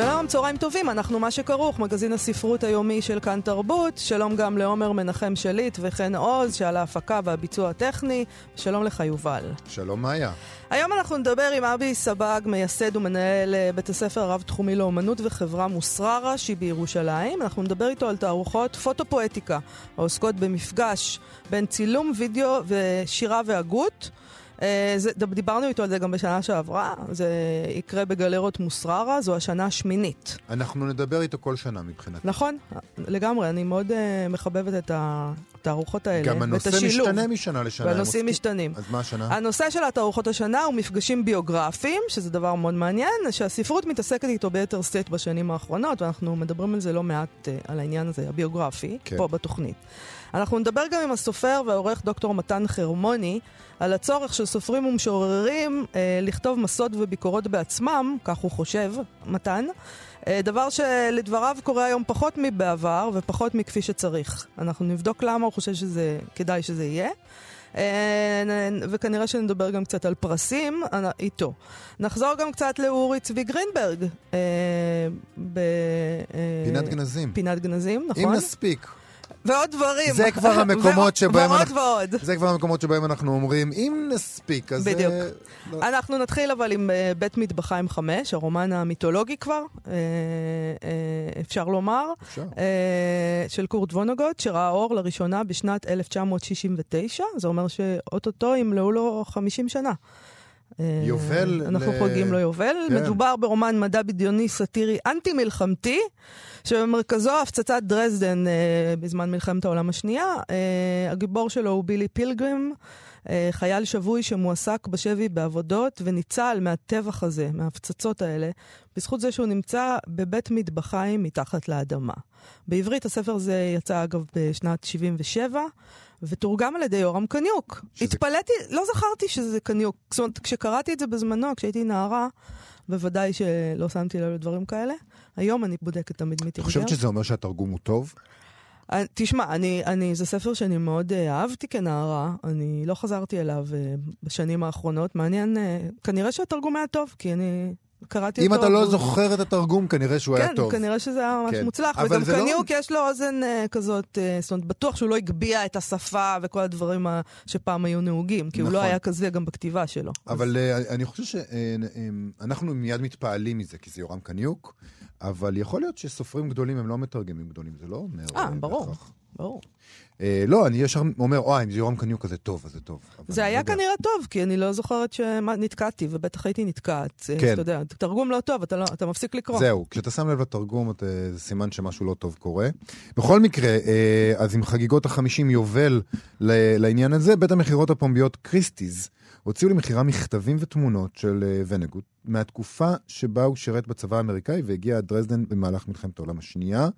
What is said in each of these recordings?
שלום, צהריים טובים, אנחנו מה שכרוך, מגזין הספרות היומי של כאן תרבות. שלום גם לעומר מנחם שליט וחן עוז, שעל ההפקה והביצוע הטכני. שלום לך, יובל. שלום, מאיה. היום אנחנו נדבר עם אבי סבג, מייסד ומנהל אה, בית הספר הרב-תחומי לאומנות וחברה מוסררה, שהיא בירושלים. אנחנו נדבר איתו על תערוכות פוטופואטיקה, העוסקות במפגש בין צילום, וידאו ושירה והגות. אה, זה, דיברנו איתו על זה גם בשנה שעברה, זה יקרה בגלרות מוסררה, זו השנה השמינית. אנחנו נדבר איתו כל שנה מבחינתי. נכון, לגמרי, אני מאוד uh, מחבבת את התערוכות האלה, גם הנושא משתנה משנה לשנה. והנושאים משתנים. אז מה השנה? הנושא של התערוכות השנה הוא מפגשים ביוגרפיים, שזה דבר מאוד מעניין, שהספרות מתעסקת איתו ביתר סט בשנים האחרונות, ואנחנו מדברים על זה לא מעט, uh, על העניין הזה, הביוגרפי, כן. פה בתוכנית. אנחנו נדבר גם עם הסופר והעורך דוקטור מתן חרמוני על הצורך של סופרים ומשוררים אה, לכתוב מסות וביקורות בעצמם, כך הוא חושב, מתן. אה, דבר שלדבריו קורה היום פחות מבעבר ופחות מכפי שצריך. אנחנו נבדוק למה הוא חושב שזה כדאי שזה יהיה. אה, וכנראה שנדבר גם קצת על פרסים אה, איתו. נחזור גם קצת לאורי צבי גרינברג. אה, פינת גנזים. פינת גנזים, נכון? אם נספיק. ועוד דברים. זה כבר המקומות שבהם... ועוד אנחנו, ועוד. זה כבר המקומות שבהם אנחנו אומרים, אם נספיק, אז... בדיוק. זה... לא. אנחנו נתחיל אבל עם אה, בית מטבחיים 5, הרומן המיתולוגי כבר, אה, אפשר לומר. אפשר. של קורט וונוגוט, שראה אור לראשונה בשנת 1969. זה אומר שאו-טו-טו ימלאו לו 50 שנה. יובל. אנחנו ל... חוגגים לו יובל. כן. מדובר ברומן מדע בדיוני סאטירי אנטי-מלחמתי, שבמרכזו הפצצת דרזדן אה, בזמן מלחמת העולם השנייה. אה, הגיבור שלו הוא בילי פילגרים, אה, חייל שבוי שמועסק בשבי בעבודות וניצל מהטבח הזה, מההפצצות האלה, בזכות זה שהוא נמצא בבית מטבחיים מתחת לאדמה. בעברית הספר הזה יצא אגב בשנת 77. ותורגם על ידי יורם קניוק. שזה... התפלאתי, לא זכרתי שזה קניוק. זאת אומרת, כשקראתי את זה בזמנו, כשהייתי נערה, בוודאי שלא שמתי לב לדברים כאלה. היום אני בודקת תמיד מי תרגם. את חושבת שזה אומר שהתרגום הוא טוב? אה, תשמע, אני, אני, זה ספר שאני מאוד uh, אהבתי כנערה, אני לא חזרתי אליו uh, בשנים האחרונות. מעניין, כנראה שהתרגום היה טוב, כי אני קראתי אם אותו. אם אתה לא זוכר את התרגום, כנראה שהוא כן, היה טוב. כן, כנראה שזה היה ממש כן. מוצלח. וגם קניוק לא... יש לו אוזן uh, כזאת, uh, זאת אומרת, בטוח שהוא לא הגביה את השפה וכל הדברים uh, שפעם היו נהוגים, כי נכון. הוא לא נכון. היה כזה גם בכתיבה שלו. אבל אז... uh, אני חושב שאנחנו uh, מיד מתפעלים מזה, כי זה יורם קניוק, אבל יכול להיות שסופרים גדולים הם לא מתרגמים גדולים, זה לא אומר... אה, ברור, ברור. אה, לא, אני ישר אומר, אוי, אם זה יורם קניוק כזה טוב, אז זה טוב. זה היה כנראה טוב, כי אני לא זוכרת שנתקעתי, ובטח הייתי נתקעת. כן. אתה יודע, תרגום לא טוב, אתה, לא, אתה מפסיק לקרוא. זהו, כשאתה שם לב לתרגום, זה סימן שמשהו לא טוב קורה. בכל מקרה, אה, אז עם חגיגות החמישים יובל לעניין הזה, בית המכירות הפומביות קריסטיז הוציאו למכירה מכתבים ותמונות של אה, ונגוט מהתקופה שבה הוא שירת בצבא האמריקאי והגיע עד דרזדן במהלך מלחמת העולם השנייה,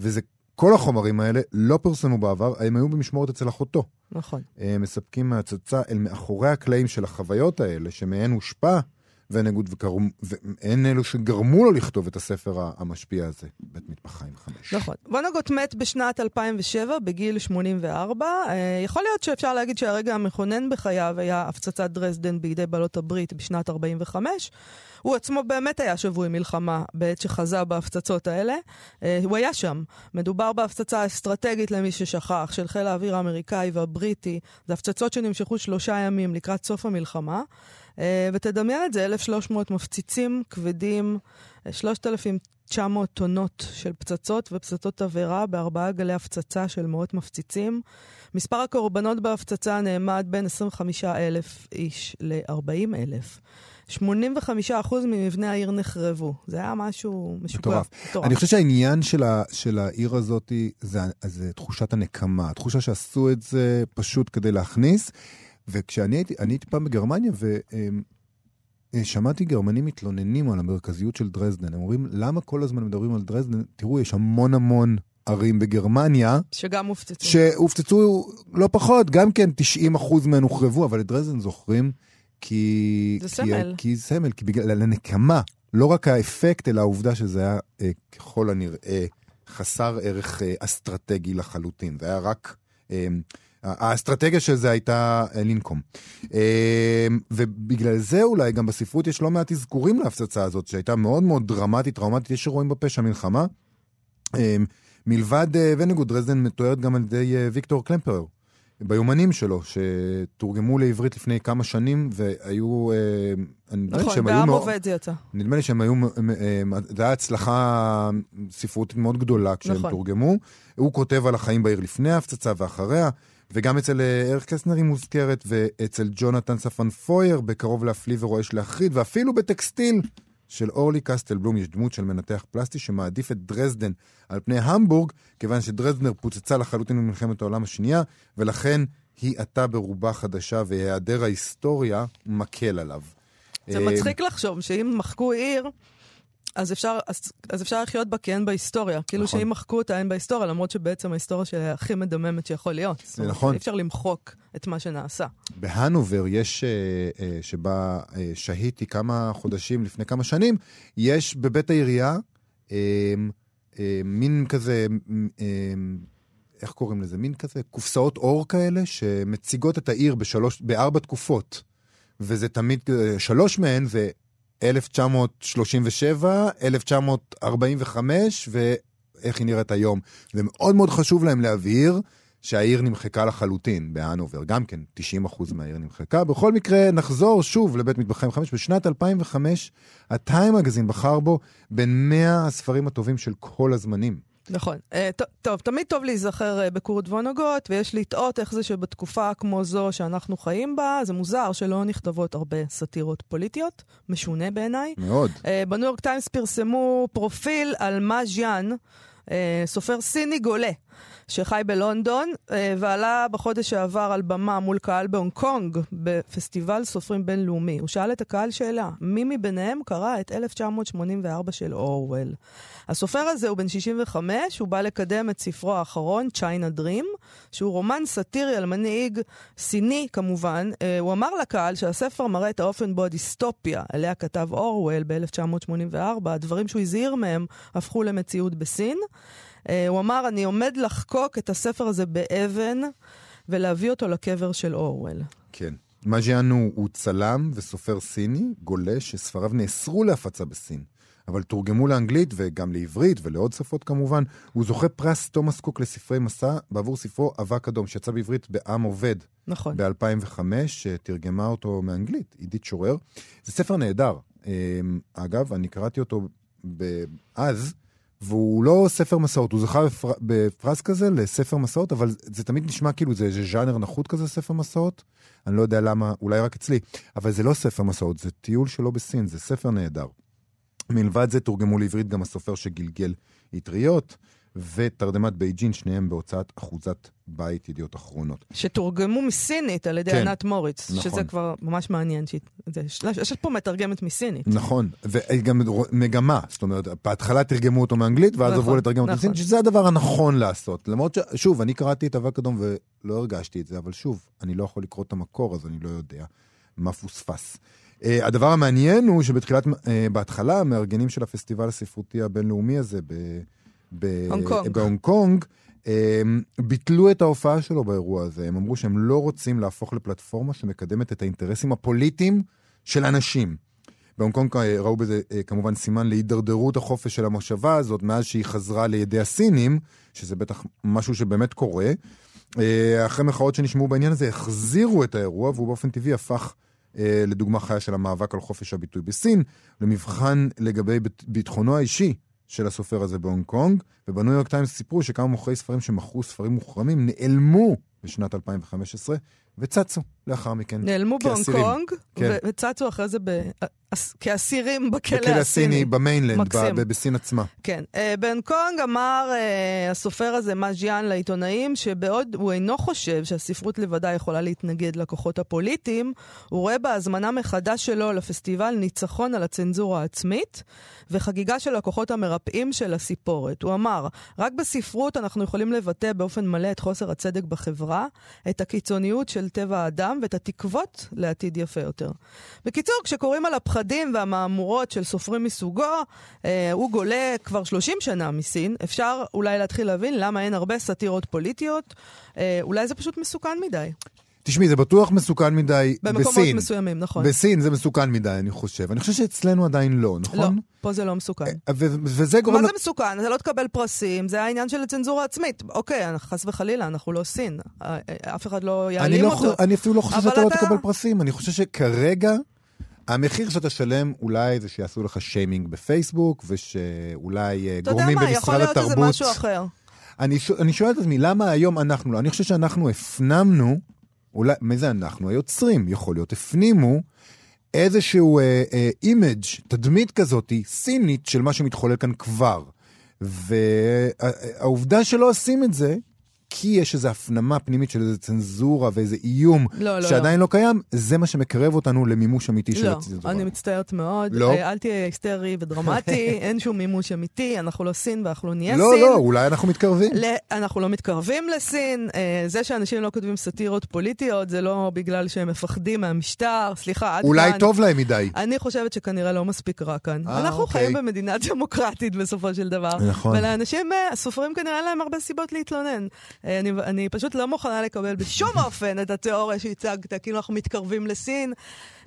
וזה כל החומרים האלה לא פורסמו בעבר, הם היו במשמורת אצל אחותו. נכון. מספקים מהצצה אל מאחורי הקלעים של החוויות האלה, שמהן הושפע ונגוד וקרום, והן אלו שגרמו לו לכתוב את הספר המשפיע הזה, בית מטבחיים חמש. נכון. וונגוט מת בשנת 2007, בגיל 84. אה, יכול להיות שאפשר להגיד שהרגע המכונן בחייו היה הפצצת דרזדן בידי בעלות הברית בשנת 45. הוא עצמו באמת היה שבוי מלחמה בעת שחזה בהפצצות האלה. אה, הוא היה שם. מדובר בהפצצה אסטרטגית, למי ששכח, של חיל האוויר האמריקאי והבריטי. זה הפצצות שנמשכו שלושה ימים לקראת סוף המלחמה. אה, ותדמיין את זה, 1,300 מפציצים כבדים, 3,900 טונות של פצצות ופצצות תבערה בארבעה גלי הפצצה של מאות מפציצים. מספר הקורבנות בהפצצה נאמד בין 25,000 איש ל-40,000. 85% ממבני העיר נחרבו. זה היה משהו משוגע. מטורף. מטורף. אני חושב שהעניין של, ה, של העיר הזאת זה, זה תחושת הנקמה. התחושה שעשו את זה פשוט כדי להכניס. וכשאני הייתי, הייתי פעם בגרמניה, ושמעתי גרמנים מתלוננים על המרכזיות של דרזדן. הם אומרים, למה כל הזמן מדברים על דרזדן? תראו, יש המון המון ערים בגרמניה. שגם הופצצו. שהופצצו לא פחות, גם כן 90% מהן הוחרבו, אבל את דרזדן זוכרים כי... זה כי, סמל. כי סמל, כי בגלל הנקמה, לא רק האפקט, אלא העובדה שזה היה אה, ככל הנראה חסר ערך אה, אסטרטגי לחלוטין. זה היה רק... אה, האסטרטגיה של זה הייתה אה, לנקום. אה, ובגלל זה אולי גם בספרות יש לא מעט אזכורים להפצצה הזאת, שהייתה מאוד מאוד דרמטית, טראומטית, יש שרואים בפשע מלחמה. אה, מלבד ונגוד, דרזדן מתוארת גם על ידי ויקטור קלמפרר. ביומנים שלו, שתורגמו לעברית לפני כמה שנים, והיו... יודע נכון, בעם מאוד- עובד זה יצא. נדמה לי שהם היו, זו הייתה הצלחה ספרותית מאוד גדולה כשהם נכון. תורגמו. הוא כותב על החיים בעיר לפני ההפצצה ואחריה, וגם אצל אה, אריך קסנר היא מוזכרת, ואצל ג'ונתן ספן פויר, בקרוב להפליא ורועש להחריד, ואפילו בטקסטיל של אורלי קסטלבלום יש דמות של מנתח פלסטי שמעדיף את דרזדן על פני המבורג, כיוון שדרזדנר פוצצה לחלוטין במלחמת העולם השנייה, ולכן היא עתה ברובה חדשה, והיעדר ההיסטוריה מקל עליו. זה אה, מצחיק לחשוב שאם מחקו עיר, אז אפשר, אז, אז אפשר לחיות בה כי אין בהיסטוריה. כאילו נכון. שאם מחקו אותה אין בהיסטוריה, למרות שבעצם ההיסטוריה שלה הכי מדממת שיכול להיות. אומרת, נכון. אי אפשר למחוק את מה שנעשה. בהנובר יש, אה, אה, שבה אה, שהיתי כמה חודשים לפני כמה שנים, יש בבית העירייה אה, אה, מין כזה, אה, איך קוראים לזה? מין כזה קופסאות אור כאלה, שמציגות את העיר בשלוש, בארבע תקופות. וזה תמיד, שלוש מהן זה 1937, 1945, ואיך היא נראית היום. ומאוד מאוד חשוב להם להבהיר שהעיר נמחקה לחלוטין בהנובר, גם כן 90% מהעיר נמחקה. בכל מקרה, נחזור שוב לבית מטבחיים 5. בשנת 2005, הטיים מגזין בחר בו בין 100 הספרים הטובים של כל הזמנים. נכון. אה, טוב, תמיד טוב להיזכר אה, בכורת וונגוט, ויש לתהות איך זה שבתקופה כמו זו שאנחנו חיים בה, זה מוזר שלא נכתבות הרבה סאטירות פוליטיות, משונה בעיניי. מאוד. אה, בניו יורק טיימס פרסמו פרופיל על מה ז'אן, סופר סיני גולה, שחי בלונדון, אה, ועלה בחודש שעבר על במה מול קהל בהונג קונג, בפסטיבל סופרים בינלאומי. הוא שאל את הקהל שאלה, מי מביניהם קרא את 1984 של אורוול? הסופר הזה הוא בן 65, הוא בא לקדם את ספרו האחרון, China Dream, שהוא רומן סאטירי על מנהיג סיני כמובן. אה, הוא אמר לקהל שהספר מראה את האופן בו הדיסטופיה, עליה כתב אורוול ב-1984, הדברים שהוא הזהיר מהם הפכו למציאות בסין. אה, הוא אמר, אני עומד לחקוק את הספר הזה באבן ולהביא אותו לקבר של אורוול. כן. מז'יאן הוא, צלם וסופר סיני, גולש, שספריו נאסרו להפצה בסין, אבל תורגמו לאנגלית וגם לעברית ולעוד שפות כמובן. הוא זוכה פרס תומאס קוק לספרי מסע בעבור ספרו אבק אדום, שיצא בעברית בעם עובד נכון. ב-2005, שתרגמה אותו מאנגלית, עידית שורר. זה ספר נהדר. אה, אגב, אני קראתי אותו ב- אז, והוא לא ספר מסעות, הוא זכה בפר... בפרס כזה לספר מסעות, אבל זה תמיד נשמע כאילו זה איזה ז'אנר נחות כזה, ספר מסעות. אני לא יודע למה, אולי רק אצלי, אבל זה לא ספר מסעות, זה טיול שלו בסין, זה ספר נהדר. מלבד זה תורגמו לעברית גם הסופר שגלגל אטריות, ותרדמת בייג'ין, שניהם בהוצאת אחוזת בית ידיעות אחרונות. שתורגמו מסינית על ידי כן, ענת מוריץ, נכון. שזה כבר ממש מעניין. זה- יש פה מתרגמת מסינית. נכון, וגם מגמה, זאת אומרת, בהתחלה תרגמו אותו מאנגלית, ואז נכון, עברו לתרגם אותו נכון. בסינית, שזה הדבר הנכון לעשות. למרות ש... שוב, אני קראתי את אבק אדום ולא הרגשתי את זה, אבל שוב, אני לא יכול לקרוא את המקור, אז אני לא יודע מה פוספס. Uh, הדבר המעניין הוא שבתחילת, uh, בהתחלה, המארגנים של הפסטיבל הספרותי הבינלאומי הזה ב... בהונג קונג, הם ביטלו את ההופעה שלו באירוע הזה. הם אמרו שהם לא רוצים להפוך לפלטפורמה שמקדמת את האינטרסים הפוליטיים של אנשים. בהונג קונג אה, ראו בזה אה, כמובן סימן להידרדרות החופש של המושבה הזאת מאז שהיא חזרה לידי הסינים, שזה בטח משהו שבאמת קורה. אה, אחרי מחאות שנשמעו בעניין הזה, החזירו את האירוע, והוא באופן טבעי הפך לדוגמה חיה של המאבק על חופש הביטוי בסין, למבחן לגבי ביטחונו האישי של הסופר הזה בהונג קונג, ובניו יורק טיימס סיפרו שכמה מוכרי ספרים שמכרו ספרים מוחרמים נעלמו בשנת 2015, וצצו לאחר מכן. נעלמו בהונג. קונג, כן. וצצו אחרי זה ב- אס- כאסירים בכלא בכלא הסיני, הסיני. ב mainland. ב- בסין עצמה. כן. אה, בהונג קונג אמר אה, הסופר הזה, מא ג'יאן, לעיתונאים, שבעוד הוא אינו חושב שהספרות לבדה יכולה להתנגד לכוחות הפוליטיים, הוא רואה בהזמנה מחדש שלו לפסטיבל ניצחון על הצנזורה העצמית, וחגיגה של הכוחות המרפאים של הסיפורת. הוא אמר, רק בספרות אנחנו יכולים לבטא באופן מלא את חוסר הצדק בחברה, את הקיצוניות של טבע האדם ואת התקוות לעתיד יפה יותר. בקיצור, כשקוראים על הפחדים והמהמורות של סופרים מסוגו, אה, הוא גולה כבר 30 שנה מסין, אפשר אולי להתחיל להבין למה אין הרבה סאטירות פוליטיות. אה, אולי זה פשוט מסוכן מדי. תשמעי, זה בטוח מסוכן מדי במקומות בסין. מסוימים, נכון. בסין זה מסוכן מדי, אני חושב. אני חושב שאצלנו עדיין לא, נכון? לא, פה זה לא מסוכן. ו- וזה גורם... מה ל- זה מסוכן? אתה לא תקבל פרסים, זה העניין של הצנזורה העצמית. אוקיי, חס וחלילה, אנחנו לא סין. אה, אה, אף אחד לא אני, יעלים לא, אותו. אני אפילו לא חושב שאתה לא אתה- תקבל פרסים, אני חושב שכרגע המחיר שאתה שלם אולי זה שיעשו לך שיימינג בפייסבוק, ושאולי אה, אתה יודע גורמים מה, יכול במשרד להיות שזה התרבות... משהו אחר. אני, ש... אני שואל את עצמי, למה היום אנחנו לא? אני חושב שאנחנו הפנמנו, אולי, מי זה אנחנו? היוצרים, יכול להיות, הפנימו איזשהו אה, אה, image, תדמית כזאת, סינית, של מה שמתחולל כאן כבר. והעובדה שלא עושים את זה, כי יש איזו הפנמה פנימית של איזו צנזורה ואיזה איום לא, לא, שעדיין לא. קיים, זה מה שמקרב אותנו למימוש אמיתי של לא, הצנזורה. אני מצטערת מאוד. לא? אה, אל תהיה היסטרי ודרמטי, אין שום מימוש אמיתי, אנחנו לא סין ואנחנו לא נהיה לא, סין. לא, אולי אנחנו מתקרבים. ל- אנחנו לא מתקרבים לסין, אה, זה שאנשים לא כותבים סאטירות פוליטיות זה לא בגלל שהם מפחדים מהמשטר, סליחה, עד אולי כאן. טוב להם מדי. אני חושבת שכנראה לא מספיק רע כאן. אה, אנחנו אוקיי. חיים במדינה דמוקרטית בסופו של דבר. נכון. ולאנשים, אה, הסופרים כנראה להם הרבה סיבות להתלונן. אה, אני, אני פשוט לא מוכנה לקבל בשום אופן את התיאוריה שהצגת, כאילו אנחנו מתקרבים לסין.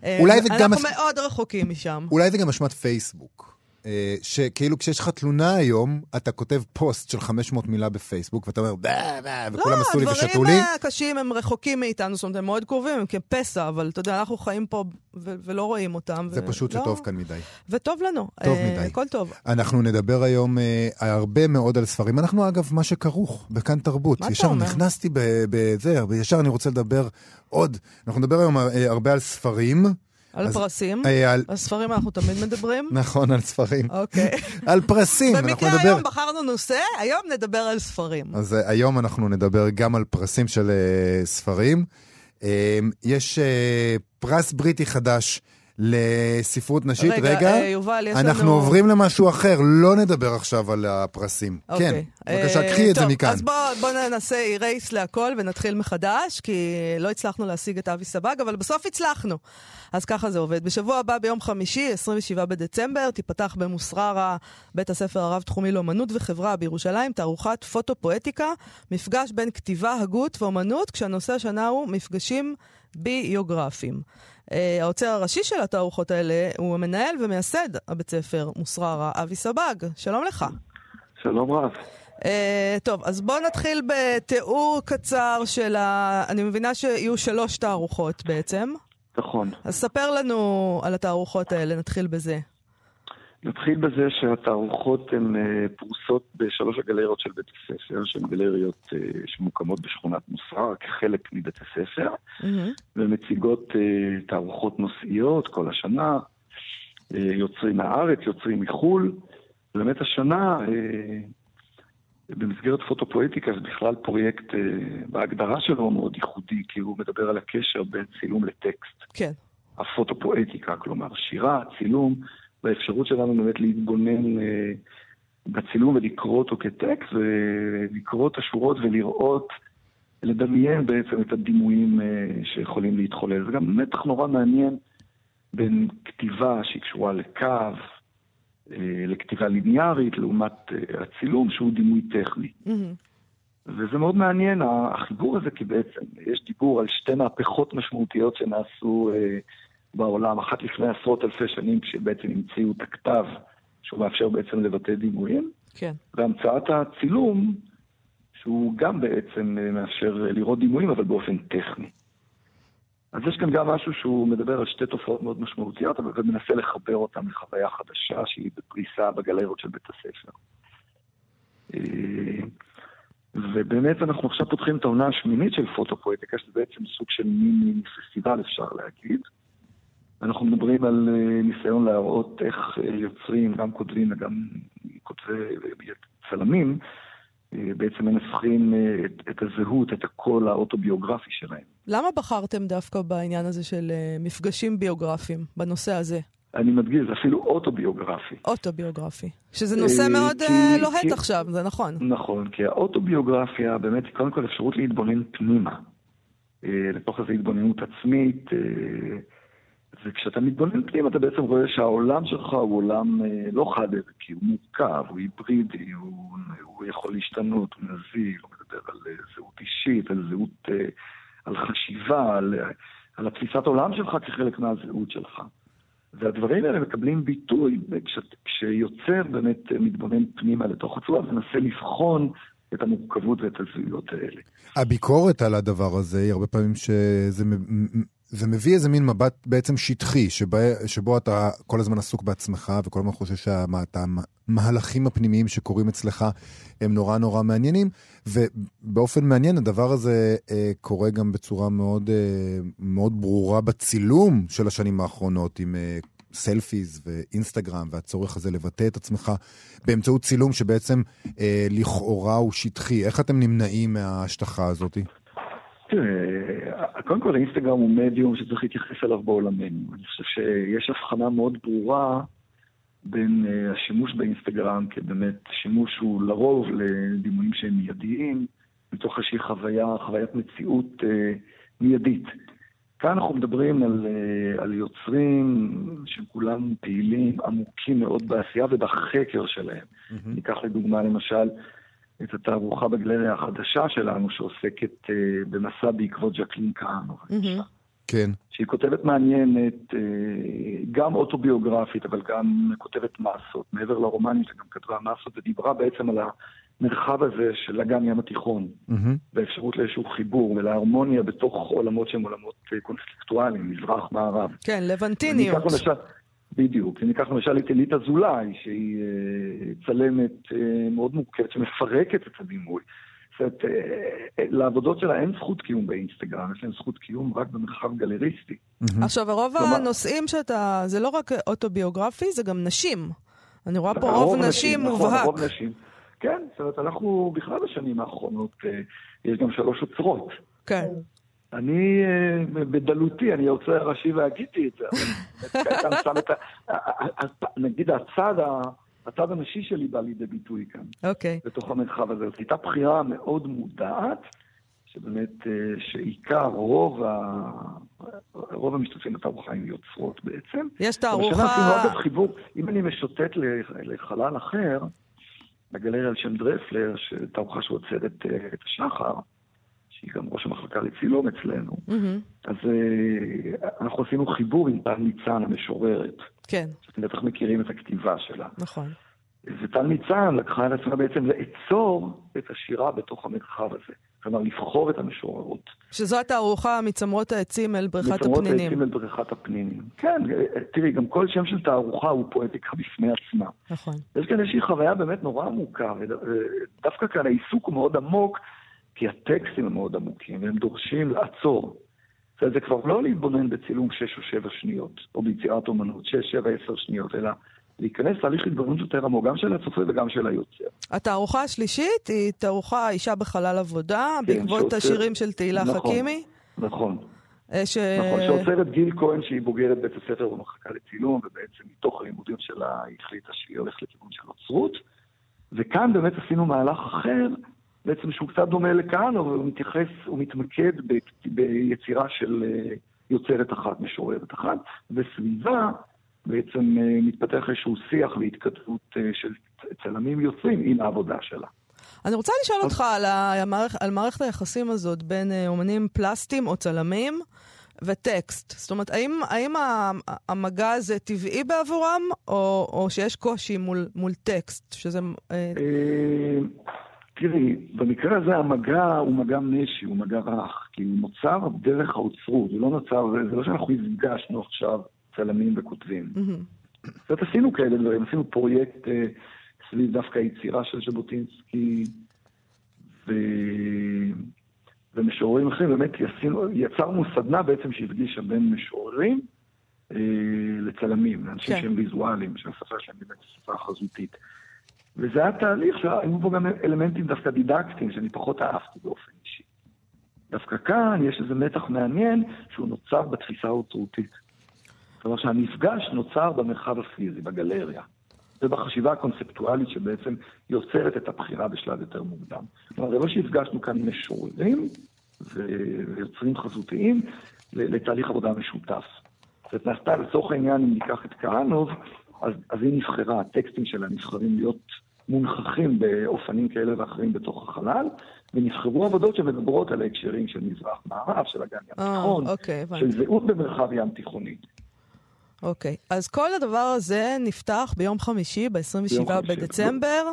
אה, אולי זה גם אנחנו מאוד רחוקים משם. אולי זה גם אשמת פייסבוק. אה, שכאילו כשיש לך תלונה היום, אתה כותב פוסט של 500 מילה בפייסבוק, ואתה אומר, "בה, בה", וכולם עשו לי ושתו לי. לא, הדברים הקשים הם רחוקים מאיתנו, זאת אומרת, הם מאוד קרובים, הם כפסע, אבל אתה יודע, אנחנו חיים פה ולא רואים אותם. זה פשוט לא- שטוב כאן מדי. וטוב לנו. טוב אה, מדי. הכל טוב. אנחנו נדבר היום אה, הרבה מאוד על ספרים. אנחנו אגב, מה שכרוך בכאן תרבות. מה אתה ישר אומר? נכנסתי ב- בזה, ישר אני רוצה לדבר עוד. אנחנו נדבר היום הרבה על ספרים. על אז- פרסים. אה, על- על ספרים אנחנו תמיד מדברים. נכון, על ספרים. אוקיי. על פרסים. אנחנו במקרה נדבר... היום בחרנו נושא, היום נדבר על ספרים. אז אה, היום אנחנו נדבר גם על פרסים של אה, ספרים. אה, יש אה, פרס בריטי חדש לספרות נשית. רגע, אה, יובל, יש לנו... אנחנו עוברים למשהו אחר, לא נדבר עכשיו על הפרסים. כן, אוקיי. בבקשה, אה, קחי את זה טוב, מכאן. אז בוא, בוא ננסה אירייס להכל ונתחיל מחדש, כי לא הצלחנו להשיג את אבי סבג, אבל בסוף הצלחנו. אז ככה זה עובד. בשבוע הבא, ביום חמישי, 27 בדצמבר, תיפתח במוסררה, בית הספר הרב-תחומי לאומנות וחברה בירושלים, תערוכת פוטו-פואטיקה, מפגש בין כתיבה, הגות ואומנות, כשהנושא השנה הוא מפגשים ביוגרפיים. העוצר הראשי של התערוכות האלה הוא המנהל ומייסד הבית ספר מוסררה, אבי סבג. שלום לך. שלום רב. Uh, טוב, אז בואו נתחיל בתיאור קצר של ה... אני מבינה שיהיו שלוש תערוכות בעצם. נכון. אז ספר לנו על התערוכות האלה, נתחיל בזה. נתחיל בזה שהתערוכות הן אה, פרוסות בשלוש הגלריות של בית הספר, שהן גלריות אה, שמוקמות בשכונת מוסררה כחלק מבית הספר, מהמם. ומציגות אה, תערוכות נושאיות כל השנה, יוצרים מהארץ, יוצרים מחו"ל. באמת השנה, במסגרת פוטופואטיקה, זה בכלל פרויקט בהגדרה שלו מאוד ייחודי, כי הוא מדבר על הקשר בין צילום לטקסט. כן. הפוטופואטיקה, כלומר שירה, צילום, והאפשרות שלנו באמת להתבונן אה, בצילום ולקרוא אותו כטקסט, ולקרוא את השורות ולראות, לדמיין בעצם את הדימויים אה, שיכולים להתחולל. זה גם מתח נורא מעניין בין כתיבה שהיא קשורה לקו, אה, לכתיבה ליניארית, לעומת הצילום שהוא דימוי טכני. מהמם. וזה מאוד מעניין, החיבור הזה, כי בעצם יש דיבור על שתי מהפכות משמעותיות שנעשו אה, בעולם, אחת לפני עשרות אלפי שנים, כשבעצם המציאו את הכתב, שהוא מאפשר בעצם לבטא דימויים, כן. והמצאת הצילום, שהוא גם בעצם מאפשר לראות דימויים, אבל באופן טכני. אז יש כאן גם משהו שהוא מדבר על שתי תופעות מאוד משמעותיות, אבל ומנסה לחבר אותן לחוויה חדשה שהיא בפריסה בגלריות של בית הספר. אה, ובאמת אנחנו עכשיו פותחים את העונה השמינית של פוטופואטיקה, שזה בעצם סוג של מיני פסטיבל אפשר להגיד. אנחנו מדברים על אה, ניסיון להראות איך אה, יוצרים, גם כותבים וגם כותבי צלמים, בעצם מנסחים את, את הזהות, את הקול האוטוביוגרפי שלהם. למה בחרתם דווקא בעניין הזה של מפגשים ביוגרפיים, בנושא הזה? אני מדגיש, זה אפילו אוטוביוגרפי. אוטוביוגרפי. שזה נושא מאוד כי, לוהט כי, עכשיו, זה נכון. נכון, כי האוטוביוגרפיה באמת היא קודם כל אפשרות להתבונן פנימה. לתוך איזו התבוננות עצמית, וכשאתה מתבונן פנימה אתה בעצם רואה שהעולם שלך הוא עולם לא חד כי הוא מורכב, הוא היברידי, הוא, הוא יכול להשתנות, הוא נזיל, הוא מדבר על זהות אישית, על זהות, על חשיבה, על, על התפיסת עולם שלך כחלק מהזהות שלך. והדברים האלה מקבלים ביטוי כש, כשיוצר באמת מתבונן פנימה לתוך עצמו ומנסה לבחון את המורכבות ואת הזהויות האלה. הביקורת על הדבר הזה היא הרבה פעמים שזה זה מביא איזה מין מבט בעצם שטחי, שבו, שבו אתה כל הזמן עסוק בעצמך וכל הזמן חושב שהמהלכים הפנימיים שקורים אצלך הם נורא נורא מעניינים, ובאופן מעניין הדבר הזה אה, קורה גם בצורה מאוד, אה, מאוד ברורה בצילום של השנים האחרונות, עם אה, סלפיז ואינסטגרם והצורך הזה לבטא את עצמך באמצעות צילום שבעצם אה, לכאורה הוא שטחי. איך אתם נמנעים מההשטחה הזאתי? תראה, קודם כל אינסטגרם הוא מדיום שצריך להתייחס אליו בעולמנו. אני חושב שיש הבחנה מאוד ברורה בין uh, השימוש באינסטגרם כבאמת שימוש הוא לרוב לדימויים שהם מיידיים, מתוך איזושהי חוויה, חוויית מציאות uh, מיידית. כאן אנחנו מדברים על, uh, על יוצרים שכולם פעילים, עמוקים מאוד בעשייה ובחקר שלהם. Mm-hmm. ניקח לדוגמה למשל את התערוכה בגלריה החדשה שלנו, שעוסקת uh, במסע בעקבות ז'קלין כהנו. Mm-hmm. כן. שהיא כותבת מעניינת, uh, גם אוטוביוגרפית, אבל גם כותבת מסות. מעבר לרומנים שגם כתבה מסות, ודיברה בעצם על המרחב הזה של אגן ים התיכון, mm-hmm. והאפשרות לאיזשהו חיבור ולהרמוניה בתוך עולמות שהם עולמות אה, קונספטואליים, מזרח-מערב. כן, לבנטיניות. בדיוק. ניקח למשל את אלית אזולאי, שהיא אה, צלמת אה, מאוד מורכבת, שמפרקת את הדימוי. זאת אומרת, אה, לעבודות שלה אין זכות קיום באינסטגרם, יש להן זכות קיום רק במרחב גלריסטי. עכשיו, רוב הנושאים שאתה, זה לא רק אוטוביוגרפי, זה גם נשים. אני רואה פה רוב נשים נכון, מובהק. רוב נשים. כן, זאת אומרת, אנחנו בכלל בשנים האחרונות, יש גם שלוש אוצרות. כן. אני אה, בדלותי, אני יוצא ראשי והגיתי את זה. נגיד הצד, הצד הנשי שלי בא לידי ביטוי כאן. אוקיי. בתוך המרחב הזה. זאת הייתה בחירה מאוד מודעת, שבאמת, אה, שעיקר, רוב, ה... רוב המשתתפים בתערוכה הם יוצרות בעצם. יש תערוכה... אבל עשינו אגב חיבור, אם אני משוטט לחלל אחר, בגלריה על שם דרפלר, תערוכה שעוצרת אה, את השחר, שהיא גם ראש המחלקה לצילום אצלנו, mm-hmm. אז uh, אנחנו עשינו חיבור עם טל ניצן המשוררת. כן. שאתם בטח מכירים את הכתיבה שלה. נכון. וטל ניצן לקחה על עצמה בעצם לאצור את השירה בתוך המרחב הזה. כלומר, לבחור את המשוררות. שזו התערוכה מצמרות העצים אל בריכת מצמרות הפנינים. מצמרות העצים אל בריכת הפנינים. כן, תראי, גם כל שם של תערוכה הוא פואטיקה בפני עצמה. נכון. יש כאן איזושהי חוויה באמת נורא עמוקה, ודווקא כאן העיסוק הוא מאוד עמוק כי הטקסטים הם מאוד עמוקים, והם דורשים לעצור. זה כבר לא להתבונן בצילום 6 או 7 שניות, או ביצירת אומנות 6, 7, 10 שניות, אלא להיכנס להליך התבוננות יותר עמוק, גם של הצופה וגם של היוצר. התערוכה השלישית היא תערוכה אישה בחלל עבודה, כן, בעקבות שעוצר... השירים של תהילה נכון, חכימי. נכון. אה, ש... נכון, שעוצרת גיל כהן שהיא בוגרת בית הספר במחלקה לצילום, ובעצם מתוך הלימודים שלה היא החליטה שהיא הולכת לכיוון של אוצרות. וכאן באמת עשינו מהלך אחר, בעצם שהוא קצת דומה לכאן, אבל הוא מתייחס, הוא מתמקד ב, ביצירה של אה, יוצרת אחת, משוררת אחת, וסביבה בעצם אה, מתפתח איזשהו שיח והתכתבות אה, של צלמים יוצרים עם העבודה שלה. אני רוצה לשאול אותך על, המערכ... על מערכת היחסים הזאת בין אומנים פלסטיים או צלמים וטקסט. זאת אומרת, האם, האם המגע הזה טבעי בעבורם, או, או שיש קושי מול, מול טקסט, שזה... תראי, במקרה הזה המגע הוא מגע משי, הוא מגע רך, כי הוא נוצר דרך האוצרות, זה לא נוצר, זה לא שאנחנו הפגשנו עכשיו צלמים וכותבים. זאת אומרת, עשינו כאלה דברים, עשינו פרויקט אה, סביב דווקא היצירה של ז'בוטינסקי, ו... ומשוררים אחרים, באמת יסינו, יצרנו סדנה בעצם שהפגישה בין משוררים אה, לצלמים, לאנשים כן. שהם ויזואליים, שהשפה שלהם באמת שפה חזותית. וזה היה תהליך שהיו בו גם אלמנטים דווקא דידקטיים, שאני פחות אהבתי באופן אישי. דווקא כאן יש איזה מתח מעניין שהוא נוצר בתפיסה האוצרותית. אומרת שהמפגש נוצר במרחב הפיזי, בגלריה, ובחשיבה הקונספטואלית שבעצם יוצרת את הבחירה בשלב יותר מוקדם. כלומר, זה לא שהפגשנו כאן משוררים ויוצרים חזותיים לתהליך עבודה משותף. זאת נעשתה לצורך העניין, אם ניקח את כהנוב, אז, אז היא נבחרה, הטקסטים שלה נבחרים להיות מונחכים באופנים כאלה ואחרים בתוך החלל, ונבחרו עבודות שמדברות על ההקשרים של מזרח-מערב, של אגן ים אה, תיכון, אוקיי, הבנתי. של זהות במרחב ים תיכוני. אוקיי, אז כל הדבר הזה נפתח ביום חמישי, ב-27 ביום חמישי. בדצמבר.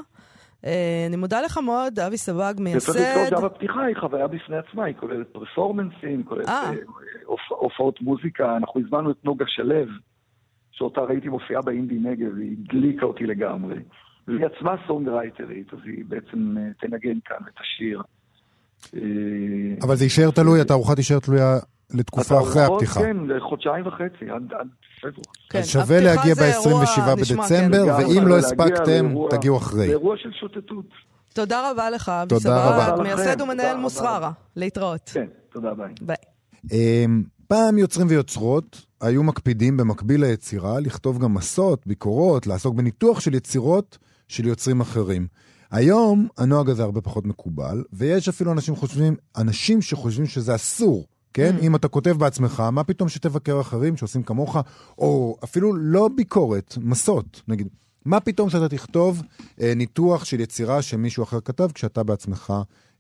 אה, אני מודה לך מאוד, אבי סבג, וצריך לזכור מייסד. גם הפתיחה היא חוויה בפני עצמה, היא כוללת פרפורמנסים, כוללת אה. הופ- הופעות מוזיקה. אנחנו הזמנו את נוגה שלו, שאותה ראיתי מופיעה באינדי נגב, והיא הדליקה אותי לגמרי. והיא עצמה סונגרייטרית, אז היא בעצם אה, תנגן כאן את השיר. אה, אבל זה יישאר תלוי, התערוכה תישאר תלויה לתקופה אחרי הפתיחה. כן, לחודשיים וחצי, עד עד פברואר. כן, אז שווה להגיע זה אירוע ב-27 נשמע, בדצמבר, כן. ואם לא הספקתם, תגיעו אחרי. זה אירוע של שוטטות. תודה רבה לך, אבי מייסד ומנהל מוסררה. להתראות. כן, תודה, ביי. ביי. אמ, פעם יוצרים ויוצרות היו מקפידים במקביל ליצירה לכתוב גם מסות, ביקורות, לעסוק בניתוח של יצירות של יוצרים אחרים. היום הנוהג הזה הרבה פחות מקובל, ויש אפילו אנשים חושבים, אנשים שחושבים שזה אסור. כן? Mm. אם אתה כותב בעצמך, מה פתאום שתבקר אחרים שעושים כמוך, או אפילו לא ביקורת, מסות, נגיד. מה פתאום שאתה תכתוב אה, ניתוח של יצירה שמישהו אחר כתב כשאתה בעצמך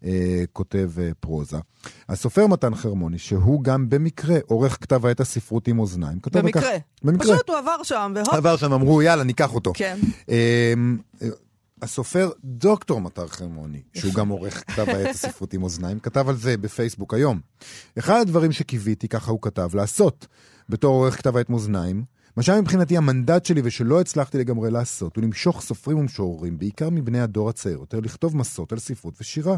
אה, כותב אה, פרוזה. הסופר מתן חרמוני, שהוא גם במקרה עורך כתב העת הספרות עם אוזניים, כתב על כך- במקרה. במקרה. פשוט הוא עבר שם, והופ. עבר שם, אמרו יאללה ניקח אותו. כן. אמ, הסופר דוקטור מטר חרמוני, שהוא גם עורך כתב העת הספרות עם אוזניים, כתב על זה בפייסבוק היום. אחד הדברים שקיוויתי, ככה הוא כתב, לעשות בתור עורך כתב העת מאזניים, מה שהיה מבחינתי המנדט שלי ושלא הצלחתי לגמרי לעשות, הוא למשוך סופרים ומשוררים, בעיקר מבני הדור הצעיר יותר, לכתוב מסות על ספרות ושירה.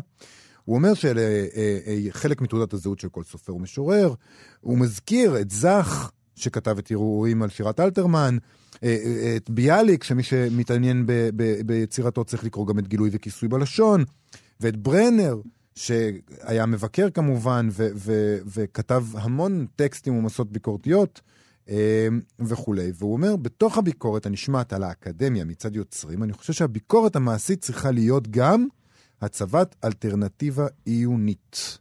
הוא אומר שאלה אה, אה, חלק מתעודת הזהות של כל סופר ומשורר. הוא מזכיר את זך, שכתב את ערעורים על שירת אלתרמן, אה, אה, את ביאליק, שמי שמתעניין ב- ב- ביצירתו צריך לקרוא גם את גילוי וכיסוי בלשון, ואת ברנר, שהיה מבקר כמובן, ו- ו- וכתב המון טקסטים ומסות ביקורתיות. אה, וכולי. והוא אומר, בתוך הביקורת הנשמעת על האקדמיה מצד יוצרים, אני חושב שהביקורת המעשית צריכה להיות גם הצבת אלטרנטיבה עיונית.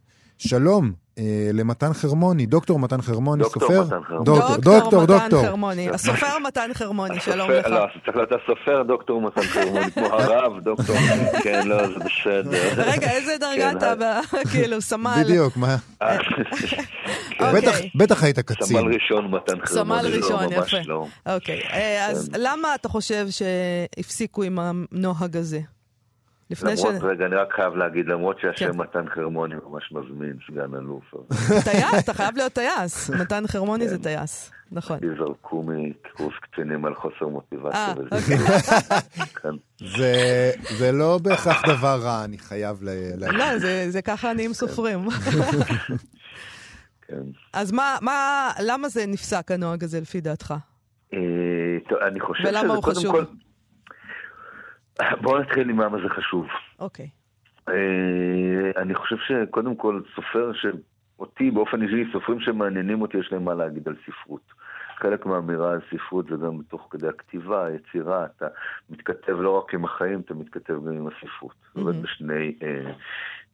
שלום אה, למתן חרמוני, דוקטור מתן חרמוני, דוקטור סופר? מתן חרמוני. דוקטור, דוקטור, מתן דוקטור. חרמוני. הסופר מתן חרמוני, שלום לך. לא, צריך להיות הסופר דוקטור מתן חרמוני, כמו הרב דוקטור, כן, לא, זה בסדר. רגע, איזה דרגה כן, אתה, ב- כאילו, סמל. בדיוק, מה? אה, אוקיי. בטח, היית קצין. סמל ראשון מתן חרמוני, סמל ראשון, לא, ממש יפה. לא. אוקיי, אה, אז כן. למה אתה חושב שהפסיקו עם הנוהג הזה? לפני ש... למרות, רגע, אני רק חייב להגיד, למרות כן. שהשם מתן חרמוני ממש מזמין, סגן אלוף, טייס, אתה חייב להיות טייס. מתן חרמוני זה כן. טייס, נכון. אותי זרקו מקורס קצינים על חוסר אה, מוטיבציה. וזה. אוקיי. כן. זה- זה לא בהכרח דבר רע, אני חייב ל... ל- לא, זה- זה ככה נהיים סופרים. כן. אז מה, מה, למה זה נפסק הנוהג הזה לפי דעתך? אה, אני חושב שזה ולמה הוא קודם חשוב? כל... בואו נתחיל עם למה זה חשוב. אוקיי. אה, אני חושב שקודם כל סופר שאותי באופן אישי, סופרים שמעניינים אותי, יש להם מה להגיד על ספרות. חלק מהאמירה על ספרות זה גם בתוך כדי הכתיבה, היצירה, אתה מתכתב לא רק עם החיים, אתה מתכתב גם עם הספרות. זאת אומרת, בשני, אה,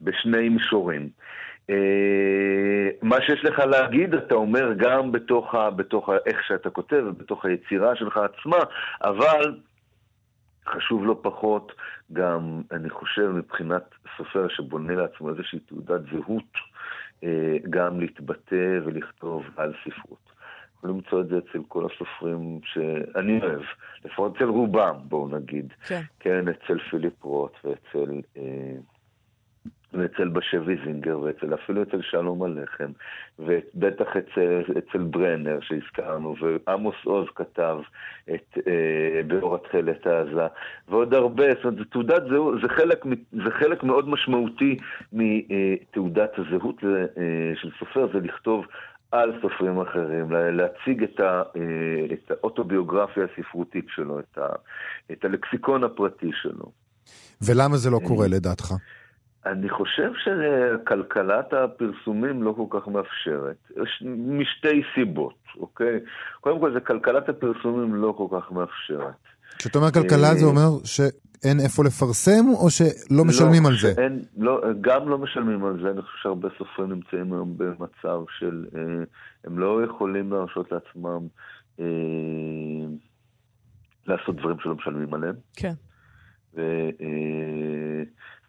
בשני מישורים. אה, מה שיש לך להגיד, אתה אומר גם בתוך, ה, בתוך ה, איך שאתה כותב, בתוך היצירה שלך עצמה, אבל חשוב לא פחות גם, אני חושב, מבחינת סופר שבונה לעצמו איזושהי תעודת זהות, אה, גם להתבטא ולכתוב על ספרות. יכולים למצוא את זה אצל כל הסופרים שאני אוהב, לפחות אצל רובם, בואו נגיד. כן. כן, אצל פיליפ רוט ואצל, אה, ואצל בשביזינגר, ואפילו אצל שלום הלחם, ובטח אצל, אצל ברנר שהזכרנו, ועמוס עוז כתב את אה, באור התכלת העזה, ועוד הרבה, זאת אומרת, זה תעודת זהות, זה חלק, זה חלק מאוד משמעותי מתעודת הזהות אה, של סופר, זה לכתוב על סופרים אחרים, להציג את, ה, אה, את האוטוביוגרפיה הספרותית שלו, את, ה, את הלקסיקון הפרטי שלו. ולמה זה לא קורה לדעתך? אני חושב שכלכלת הפרסומים לא כל כך מאפשרת, משתי סיבות, אוקיי? קודם כל, זה כלכלת הפרסומים לא כל כך מאפשרת. כשאתה אומר כלכלה זה אומר שאין איפה לפרסם, או שלא משלמים לא, על זה? אין, לא, גם לא משלמים על זה, אני חושב שהרבה סופרים נמצאים היום במצב של, אה, הם לא יכולים להרשות לעצמם אה, לעשות דברים שלא משלמים עליהם. כן. ו, אה,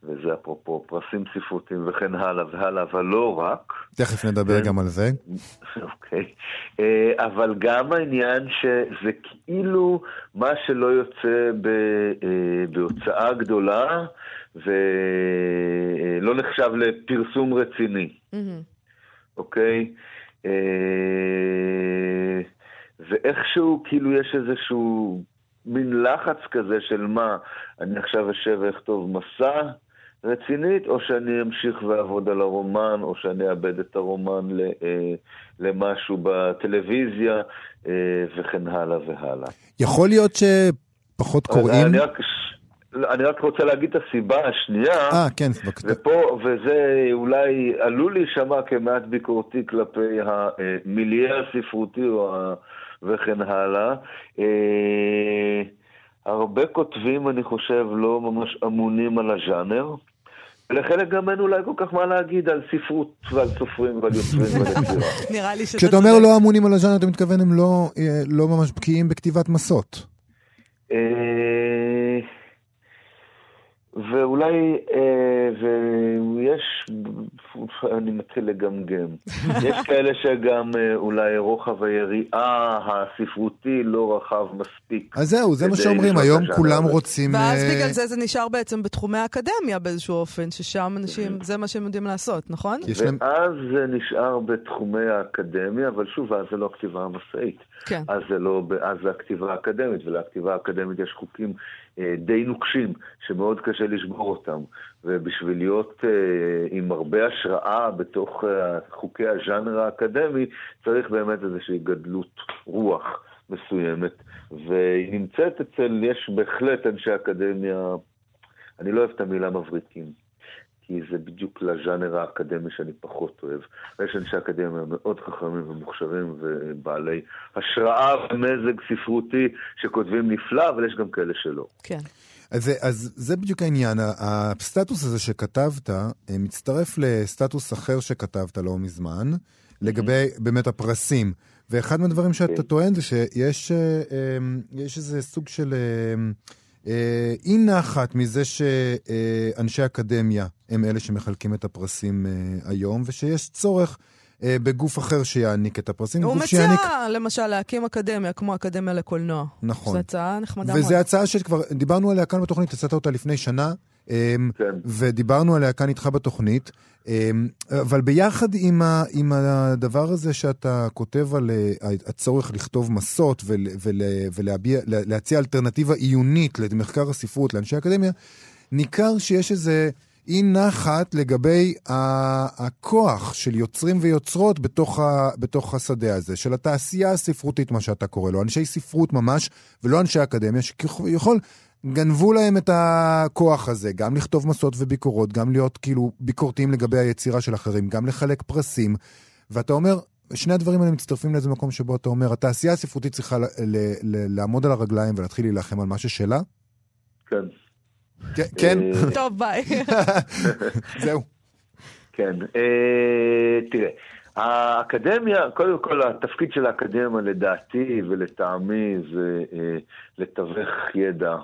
וזה אפרופו פרסים ספרותיים וכן הלאה והלאה, אבל לא רק. תכף נדבר גם על זה. אוקיי. אה, אבל גם העניין שזה כאילו מה שלא יוצא ב, אה, בהוצאה גדולה ולא נחשב לפרסום רציני, אוקיי? ואיכשהו כאילו יש איזשהו מין לחץ כזה של מה, אני עכשיו אשב ואכתוב מסע רצינית, או שאני אמשיך ואעבוד על הרומן, או שאני אאבד את הרומן ל, אה, למשהו בטלוויזיה, אה, וכן הלאה והלאה. יכול להיות שפחות קוראים? אני רק, אני רק רוצה להגיד את הסיבה השנייה, אה, כן, ופה, וזה אולי עלול להישמע כמעט ביקורתי כלפי המיליה הספרותי. וכן הלאה. אה, הרבה כותבים, אני חושב, לא ממש אמונים על הז'אנר. ולחלק גם אין אולי כל כך מה להגיד על ספרות ועל סופרים ועל יוצרים ועל יצירה. נראה לי שזה... כשאתה אומר לא אמונים על הז'אנר, אתה מתכוון הם לא, אה, לא ממש בקיאים בכתיבת מסות. ואולי, אה, ויש, אני מתחיל לגמגם, יש כאלה שגם אה, אולי רוחב היריעה הספרותי לא רחב מספיק. אז זהו, זה מה שאומרים, היום כולם רוצים... ואז אה... בגלל זה זה נשאר בעצם בתחומי האקדמיה באיזשהו אופן, ששם אנשים, זה מה שהם יודעים לעשות, נכון? ואז זה נשאר בתחומי האקדמיה, אבל שוב, אז זה לא הכתיבה המסעית. כן. אז זה לא, אז זה הכתיבה האקדמית, ולכתיבה האקדמית יש חוקים די נוקשים, שמאוד קשה לשבור אותם. ובשביל להיות אה, עם הרבה השראה בתוך אה, חוקי הז'אנר האקדמי, צריך באמת איזושהי גדלות רוח מסוימת. והיא נמצאת אצל, יש בהחלט אנשי אקדמיה, אני לא אוהב את המילה מבריקים. כי זה בדיוק לז'אנר האקדמי שאני פחות אוהב. ויש אנשי אקדמיה מאוד חכמים ומוכשרים ובעלי השראה ומזג ספרותי שכותבים נפלא, אבל יש גם כאלה שלא. כן. אז, אז זה בדיוק העניין, הסטטוס הזה שכתבת אה, מצטרף לסטטוס אחר שכתבת לא מזמן, לגבי באמת הפרסים. ואחד מהדברים שאתה כן. טוען זה שיש אה, אה, איזה סוג של אי נחת מזה שאנשי אקדמיה הם אלה שמחלקים את הפרסים היום, ושיש צורך בגוף אחר שיעניק את הפרסים. הוא מציע שיעניק... למשל להקים אקדמיה, כמו אקדמיה לקולנוע. נכון. זו הצעה נחמדה מאוד. וזו הצעה שכבר דיברנו עליה כאן בתוכנית, הצעת אותה לפני שנה, כן. ודיברנו עליה כאן איתך בתוכנית. אבל ביחד עם, ה, עם הדבר הזה שאתה כותב על הצורך לכתוב מסות ול, ול, ולהציע אלטרנטיבה עיונית למחקר הספרות לאנשי אקדמיה, ניכר שיש איזה אי נחת לגבי הכוח של יוצרים ויוצרות בתוך, ה, בתוך השדה הזה, של התעשייה הספרותית, מה שאתה קורא לו, אנשי ספרות ממש, ולא אנשי אקדמיה, שכביכול גנבו להם את הכוח הזה, גם לכתוב מסות וביקורות, גם להיות כאילו ביקורתיים לגבי היצירה של אחרים, גם לחלק פרסים. ואתה אומר, שני הדברים האלה מצטרפים לאיזה מקום שבו אתה אומר, התעשייה הספרותית צריכה ל- ל- ל- לעמוד על הרגליים ולהתחיל להילחם על מה ששלה? כן. כן? אה, טוב, ביי. זהו. כן. אה, תראה, האקדמיה, קודם כל התפקיד של האקדמיה לדעתי ולטעמי זה אה, לתווך ידע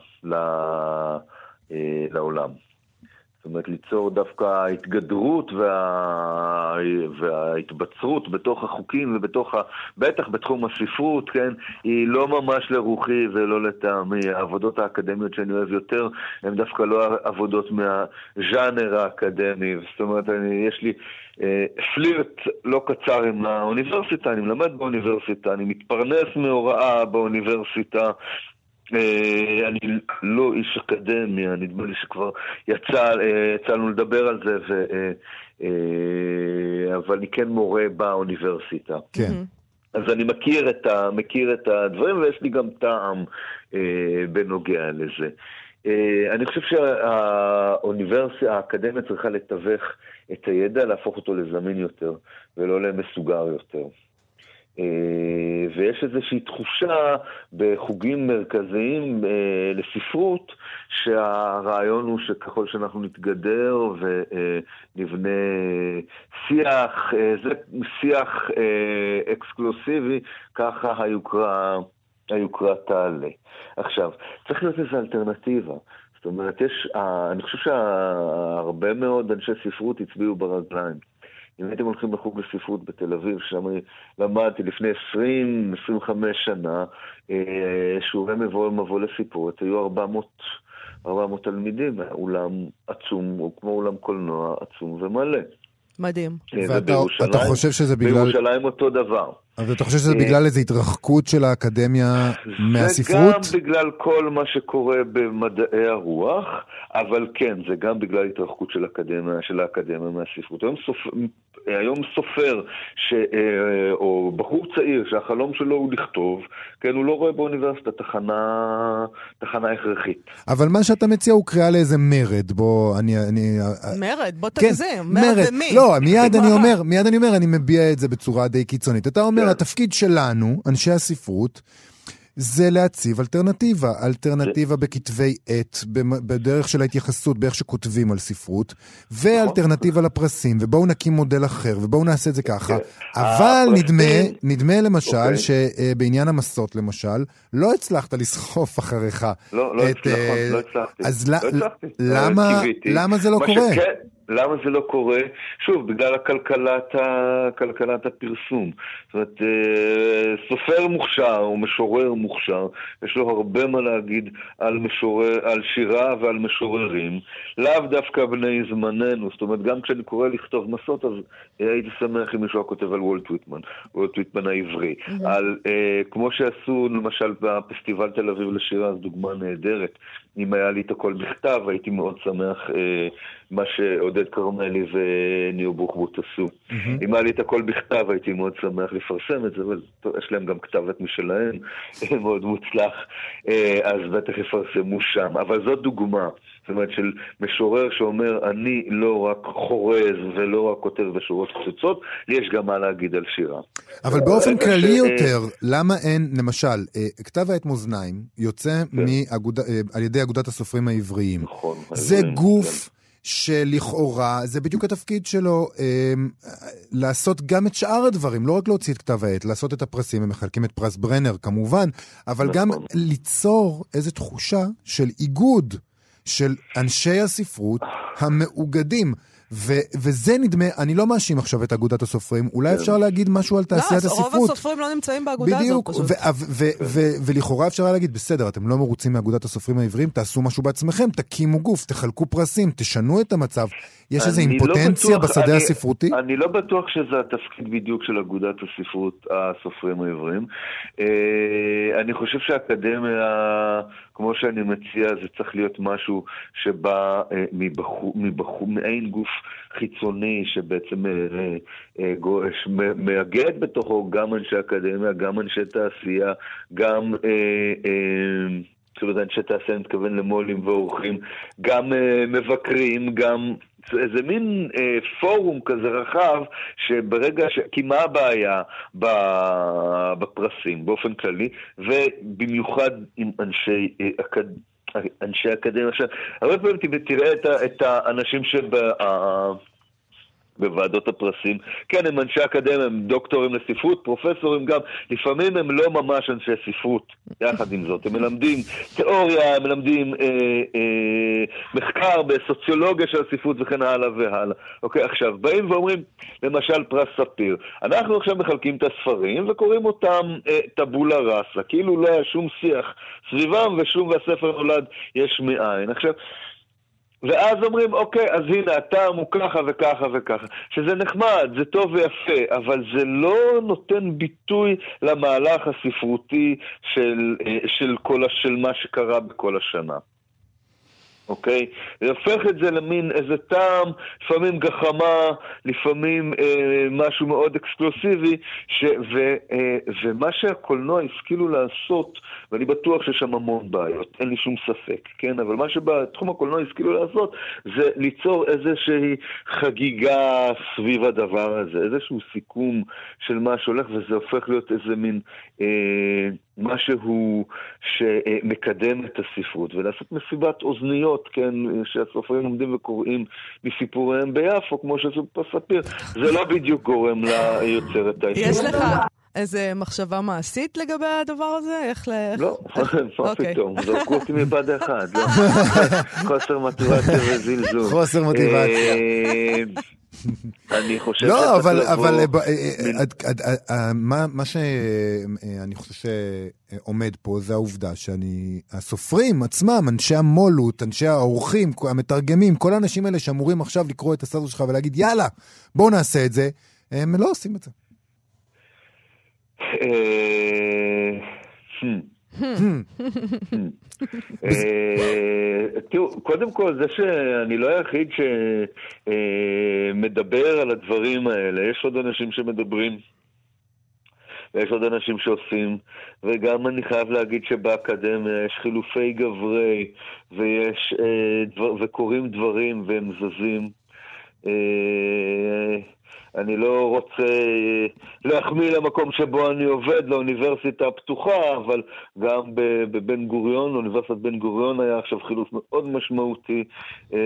לעולם. זאת אומרת, ליצור דווקא ההתגדרות וה... וההתבצרות בתוך החוקים ובתוך ה... בטח בתחום הספרות, כן, היא לא ממש לרוחי ולא לטעמי. העבודות האקדמיות שאני אוהב יותר הן דווקא לא עבודות מהז'אנר האקדמי. זאת אומרת, אני, יש לי אה, פלירט לא קצר עם האוניברסיטה, אני מלמד באוניברסיטה, אני מתפרנס מהוראה באוניברסיטה. אה, אני לא איש אקדמיה, נדמה לי שכבר יצא, אה, יצא לנו לדבר על זה, ו, אה, אבל אני כן מורה באוניברסיטה. כן. אז אני מכיר את, ה, מכיר את הדברים ויש לי גם טעם אה, בנוגע לזה. אה, אני חושב שהאוניברסיטה, האקדמיה צריכה לתווך את הידע, להפוך אותו לזמין יותר ולא למסוגר יותר. אה, ויש איזושהי תחושה בחוגים מרכזיים אה, לספרות, שהרעיון הוא שככל שאנחנו נתגדר ונבנה שיח, אה, זה שיח אקסקלוסיבי, ככה היוקרה, היוקרה תעלה. עכשיו, צריך להיות איזו אלטרנטיבה. זאת אומרת, יש, אני חושב שהרבה מאוד אנשי ספרות הצביעו ברגליים. אם הייתם הולכים לחוג לספרות בתל אביב, שם למדתי לפני 20-25 שנה, אה, שיעורי מבוא מבוא לספרות, היו 400, 400 תלמידים, אולם עצום, הוא כמו אולם קולנוע עצום ומלא. מדהים. אה, ואתה חושב שזה בגלל... בירושלים אותו דבר. אבל אתה חושב שזה בגלל איזו התרחקות של האקדמיה מהספרות? זה גם בגלל כל מה שקורה במדעי הרוח, אבל כן, זה גם בגלל התרחקות של, האקדמיה, של האקדמיה מהספרות. היום, סופ... היום סופר, ש... אה, או בחור צעיר שהחלום שלו הוא לכתוב, כן, הוא לא רואה באוניברסיטה תחנה, תחנה הכרחית. אבל מה שאתה מציע הוא קריאה לאיזה מרד, בוא, אני... אני... מרד? בוא כן, תגזים, מרד, מרד במי? לא, מיד אני אומר, מיד אני אומר, אני מביע את זה בצורה די קיצונית. אתה אומר, אומר, התפקיד שלנו, אנשי הספרות, זה להציב אלטרנטיבה. אלטרנטיבה בכתבי עת, בדרך של ההתייחסות, באיך שכותבים על ספרות, ואלטרנטיבה לפרסים, ובואו נקים מודל אחר, ובואו נעשה את זה ככה. אבל נדמה, נדמה למשל, אוקיי. שבעניין המסות למשל, לא הצלחת לסחוף אחריך. לא, לא הצלחתי, אה, לא הצלחתי. אז לא למה זה לא קורה? למה זה לא קורה? שוב, בגלל הכלכלת, ה... כלכלת הפרסום. זאת אומרת, אה, סופר מוכשר או משורר מוכשר, יש לו הרבה מה להגיד על, משורר, על שירה ועל משוררים, לאו דווקא בני זמננו. זאת אומרת, גם כשאני קורא לכתוב מסות, אז הייתי שמח אם מישהו היה כותב על וולט ויטמן, וולט ויטמן העברי. Mm-hmm. על, אה, כמו שעשו למשל בפסטיבל תל אביב לשירה, זו דוגמה נהדרת. אם היה לי את הכל בכתב, הייתי מאוד שמח אה, מה שעודד כרמלי וניר בוחבוט עשו. Mm-hmm. אם היה לי את הכל בכתב, הייתי מאוד שמח לפרסם את זה, אבל יש להם גם כתבת משלהם, מאוד מוצלח, אה, אז בטח יפרסמו שם. אבל זאת דוגמה. זאת אומרת, של משורר שאומר, אני לא רק חורז ולא רק כותב בשורות קצוצות, יש גם מה להגיד על שירה. אבל באופן כללי ש... יותר, למה אין, למשל, אה, כתב העת מאזניים יוצא כן. מאגוד... אה, על ידי אגודת הסופרים העבריים. נכון. זה גוף... שלכאורה זה בדיוק התפקיד שלו אה, לעשות גם את שאר הדברים, לא רק להוציא את כתב העת, לעשות את הפרסים, הם מחלקים את פרס ברנר כמובן, אבל נכון. גם ליצור איזו תחושה של איגוד של אנשי הספרות המאוגדים. ו- וזה נדמה, אני לא מאשים עכשיו את אגודת הסופרים, אולי כן. אפשר להגיד משהו על תעשיית לא, הספרות. לא, רוב הסופרים לא נמצאים באגודה בדיוק, הזאת פשוט. ולכאורה אפשר להגיד, בסדר, אתם לא מרוצים מאגודת הסופרים העבריים, תעשו משהו בעצמכם, תקימו גוף, תחלקו פרסים, תשנו את המצב. יש איזו לא אימפוטנציה לא בטוח, בשדה אני, הספרותי? אני לא בטוח שזה התפקיד בדיוק של אגודת הספרות, הסופרים העבריים. אה, אני חושב שהאקדמיה, כמו שאני מציע, זה צריך להיות משהו שבא אה, מבחור, מעין גוף חיצוני, שבעצם אה, מאגד בתוכו גם אנשי אקדמיה, גם אנשי תעשייה, גם... זאת אומרת, אנשי תעשייה, אני מתכוון למו"לים ועורכים, גם מבקרים, גם איזה מין אה, פורום כזה רחב, שברגע ש... כי מה הבעיה בפרסים באופן כללי, ובמיוחד עם אנשי אה, אקד... אנשי אקדמיה. עכשיו, הרבה פעמים תראה את, האנשים שב... בוועדות הפרסים. כן, הם אנשי אקדמיה, הם דוקטורים לספרות, פרופסורים גם, לפעמים הם לא ממש אנשי ספרות, יחד עם זאת. הם מלמדים תיאוריה, הם מלמדים אה, אה, מחקר בסוציולוגיה של הספרות וכן הלאה והלאה. אוקיי, עכשיו, באים ואומרים, למשל פרס ספיר. אנחנו עכשיו מחלקים את הספרים וקוראים אותם אה, טבולה ראסה, כאילו לא היה שום שיח סביבם ושום והספר נולד יש מאין. עכשיו, ואז אומרים, אוקיי, אז הנה, הטעם הוא ככה וככה וככה. שזה נחמד, זה טוב ויפה, אבל זה לא נותן ביטוי למהלך הספרותי של, אה, של, כל, של מה שקרה בכל השנה. אוקיי? זה הופך את זה למין איזה טעם, לפעמים גחמה, לפעמים אה, משהו מאוד אקסקלוסיבי, ש, ו, אה, ומה שהקולנוע השכילו לעשות, ואני בטוח שיש שם המון בעיות, אין לי שום ספק, כן? אבל מה שבתחום הקולנוע השכילו לעשות, זה ליצור איזושהי חגיגה סביב הדבר הזה, איזשהו סיכום של מה שהולך, וזה הופך להיות איזה מין... אה, משהו שמקדם את הספרות, ולעשות מסיבת אוזניות, כן, שהסופרים עומדים וקוראים מסיפוריהם ביפו, כמו שעשו בספיר, זה לא בדיוק גורם ליוצרת הישראלית. יש לך איזה מחשבה מעשית לגבי הדבר הזה? איך ל... לא, מה אוקיי. פתאום, זרקו אותי מבד אחד, לא? חוסר מוטיבציה וזלזול. חוסר מוטיבציה. אה, אני חושב לא, אבל, אבל אה, אה, מה שאני חושב שעומד פה זה העובדה שהסופרים עצמם, אנשי המו"לות, אנשי האורחים, המתרגמים, כל האנשים האלה שאמורים עכשיו לקרוא את הסדר שלך ולהגיד, יאללה, בואו נעשה את זה, הם לא עושים את זה. אה, תראו, קודם כל, זה שאני לא היחיד שמדבר על הדברים האלה, יש עוד אנשים שמדברים. ויש עוד אנשים שעושים, וגם אני חייב להגיד שבאקדמיה יש חילופי גברי, ויש, אה, דבר, וקורים דברים והם זזים. אה, אני לא רוצה אה, להחמיא למקום שבו אני עובד, לאוניברסיטה הפתוחה, אבל גם בבן גוריון, אוניברסיטת בן גוריון היה עכשיו חילוף מאוד משמעותי. אה,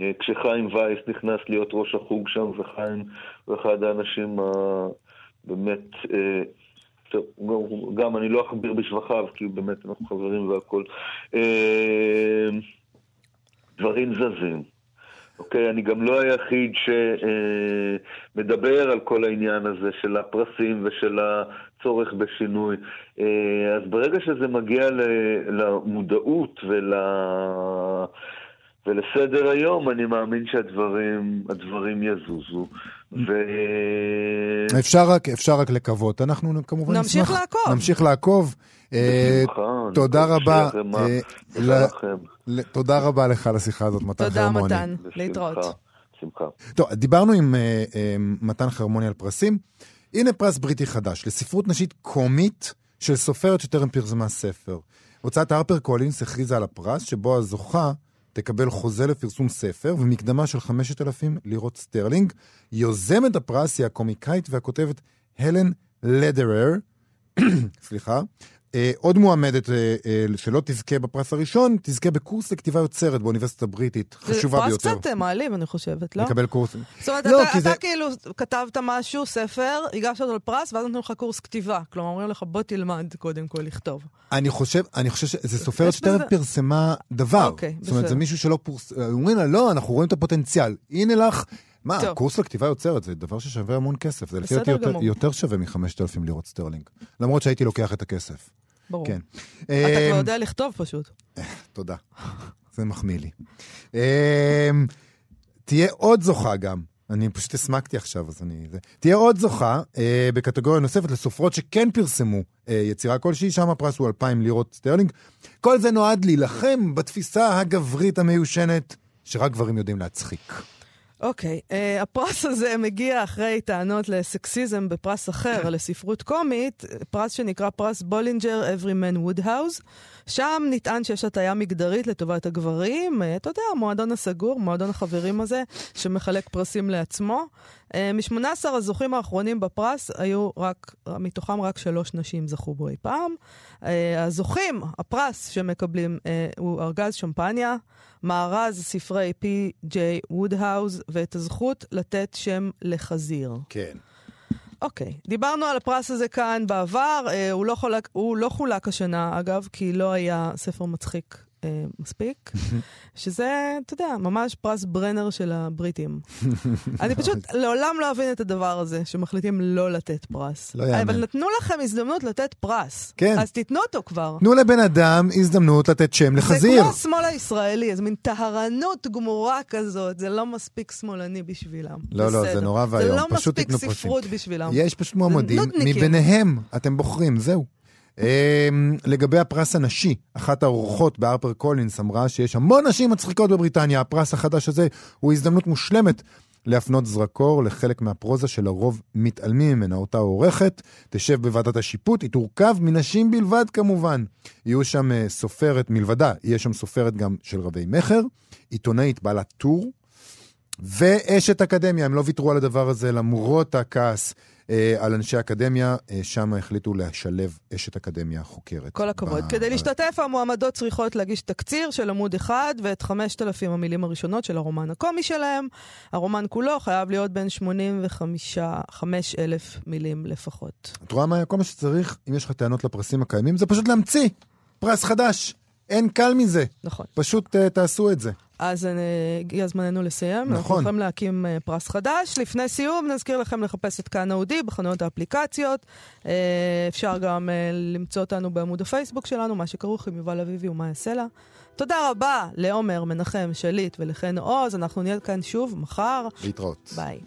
אה, כשחיים וייס נכנס להיות ראש החוג שם, וחיים הוא אחד האנשים הבאמת, טוב, גם אני לא אכביר בשבחיו, כי באמת אנחנו חברים והכול. דברים זזים. אוקיי, אני גם לא היחיד שמדבר על כל העניין הזה של הפרסים ושל הצורך בשינוי. אה, אז ברגע שזה מגיע למודעות ול... ולסדר היום, אני מאמין שהדברים יזוזו. ו... אפשר רק, אפשר רק לקוות. אנחנו כמובן נמשיך נשמח... לעקוב. נמשיך לעקוב. בשמחה. תודה רבה. תודה לכם. תודה רבה לך על השיחה הזאת, מתן חרמוני. תודה, מתן. להתראות. שמחה. טוב, דיברנו עם אה, מתן חרמוני על פרסים. הנה פרס בריטי חדש, לספרות נשית קומית של סופרת שטרם פרסמה ספר. הוצאת הרפר קולינס הכריזה על הפרס, שבו הזוכה תקבל חוזה לפרסום ספר ומקדמה של 5,000 לירות סטרלינג. יוזמת הפרס היא הקומיקאית והכותבת הלן לדרר, סליחה, עוד מועמדת אה, אה, שלא תזכה בפרס הראשון, תזכה בקורס לכתיבה יוצרת באוניברסיטת הבריטית, חשובה ביותר. זה פרס קצת מעליב, אני חושבת, לא? לקבל קורס. זאת אומרת, לא, אתה, אתה זה... כאילו כתבת משהו, ספר, הגשת אותו לפרס, ואז נותנים לך קורס כתיבה. כלומר, אומרים לך, בוא תלמד קודם כל לכתוב. אני חושב, אני חושב שזה סופרת שטרם בזה... פרסמה דבר. אוקיי, זאת אומרת, זה מישהו שלא פורס... אומרים לה, לא, אנחנו רואים את הפוטנציאל. הנה לך... מה, טוב. קורס לכתיבה יוצרת זה דבר ששווה המון כסף. זה לפי דעתי יותר, יותר שווה מ-5,000 לירות סטרלינג. למרות שהייתי לוקח את הכסף. ברור. כן. אתה כבר אמ, יודע לכתוב פשוט. תודה, זה מחמיא לי. אמ, תהיה עוד זוכה גם, אני פשוט הסמקתי עכשיו, אז אני... זה. תהיה עוד זוכה אה, בקטגוריה נוספת לסופרות שכן פרסמו אה, יצירה כלשהי, שם הפרס הוא 2,000 לירות סטרלינג. כל זה נועד להילחם בתפיסה הגברית המיושנת, שרק גברים יודעים להצחיק. אוקיי, אוקיי, אה, הפרס הזה מגיע אחרי טענות לסקסיזם בפרס אחר, לספרות קומית, פרס שנקרא פרס בולינג'ר Everyman Wodehouse. שם נטען שיש הטיה מגדרית לטובת הגברים. אה, אתה יודע, המועדון הסגור, מועדון החברים הזה, שמחלק פרסים לעצמו. אה, מ-18 הזוכים האחרונים בפרס, היו רק, מתוכם רק שלוש נשים זכו בו אי פעם. אה, הזוכים, הפרס שמקבלים אה, הוא ארגז שמפניה, מארז ספרי פי.ג'יי וודהאוז, ואת הזכות לתת שם לחזיר. כן. אוקיי, okay. דיברנו על הפרס הזה כאן בעבר, אה, הוא, לא חולק, הוא לא חולק השנה, אגב, כי לא היה ספר מצחיק אה, מספיק, שזה, אתה יודע, ממש פרס ברנר של הבריטים. אני פשוט לעולם לא אבין את הדבר הזה, שמחליטים לא לתת פרס. לא יאמן. אבל נתנו לכם הזדמנות לתת פרס. כן. אז תיתנו אותו כבר. תנו לבן אדם הזדמנות לתת שם לחזיר. זה כמו השמאל הישראלי, איזו מין טהרנות גמורה כזאת, זה לא מספיק שמאלני בשבילם. לא, לא, זה נורא ואיום. זה לא מספיק. ספרות בשבילם. יש פשוט מועמדים. מביניהם אתם בוחרים, זהו. אמ, לגבי הפרס הנשי, אחת העורכות בהרפר קולינס אמרה שיש המון נשים מצחיקות בבריטניה. הפרס החדש הזה הוא הזדמנות מושלמת להפנות זרקור לחלק מהפרוזה שלרוב מתעלמים ממנה. אותה עורכת תשב בוועדת השיפוט, היא תורכב מנשים בלבד כמובן. יהיו שם אה, סופרת מלבדה, יהיה שם סופרת גם של רבי מכר, עיתונאית בעלת טור, ואשת אקדמיה, הם לא ויתרו על הדבר הזה למרות הכעס על אנשי אקדמיה, אה, שם החליטו לשלב אשת אקדמיה חוקרת. כל הכבוד. ב- כדי להשתתף, המועמדות צריכות להגיש תקציר של עמוד אחד ואת 5,000 המילים הראשונות של הרומן הקומי שלהם. הרומן כולו חייב להיות בין 85,000 מילים לפחות. את רואה מה? כל מה שצריך, אם יש לך טענות לפרסים הקיימים, זה פשוט להמציא פרס חדש. אין קל מזה. נכון. פשוט uh, תעשו את זה. אז הגיע זמננו לסיים. אנחנו נכון. יכולים להקים uh, פרס חדש. לפני סיום, נזכיר לכם לחפש את כאן אודי בחנויות האפליקציות. Uh, אפשר גם uh, למצוא אותנו בעמוד הפייסבוק שלנו, מה שכרוך עם יובל אביבי ומאיה סלע. תודה רבה לעומר, מנחם, שליט ולחן עוז. אנחנו נהיה כאן שוב מחר. להתראות. ביי.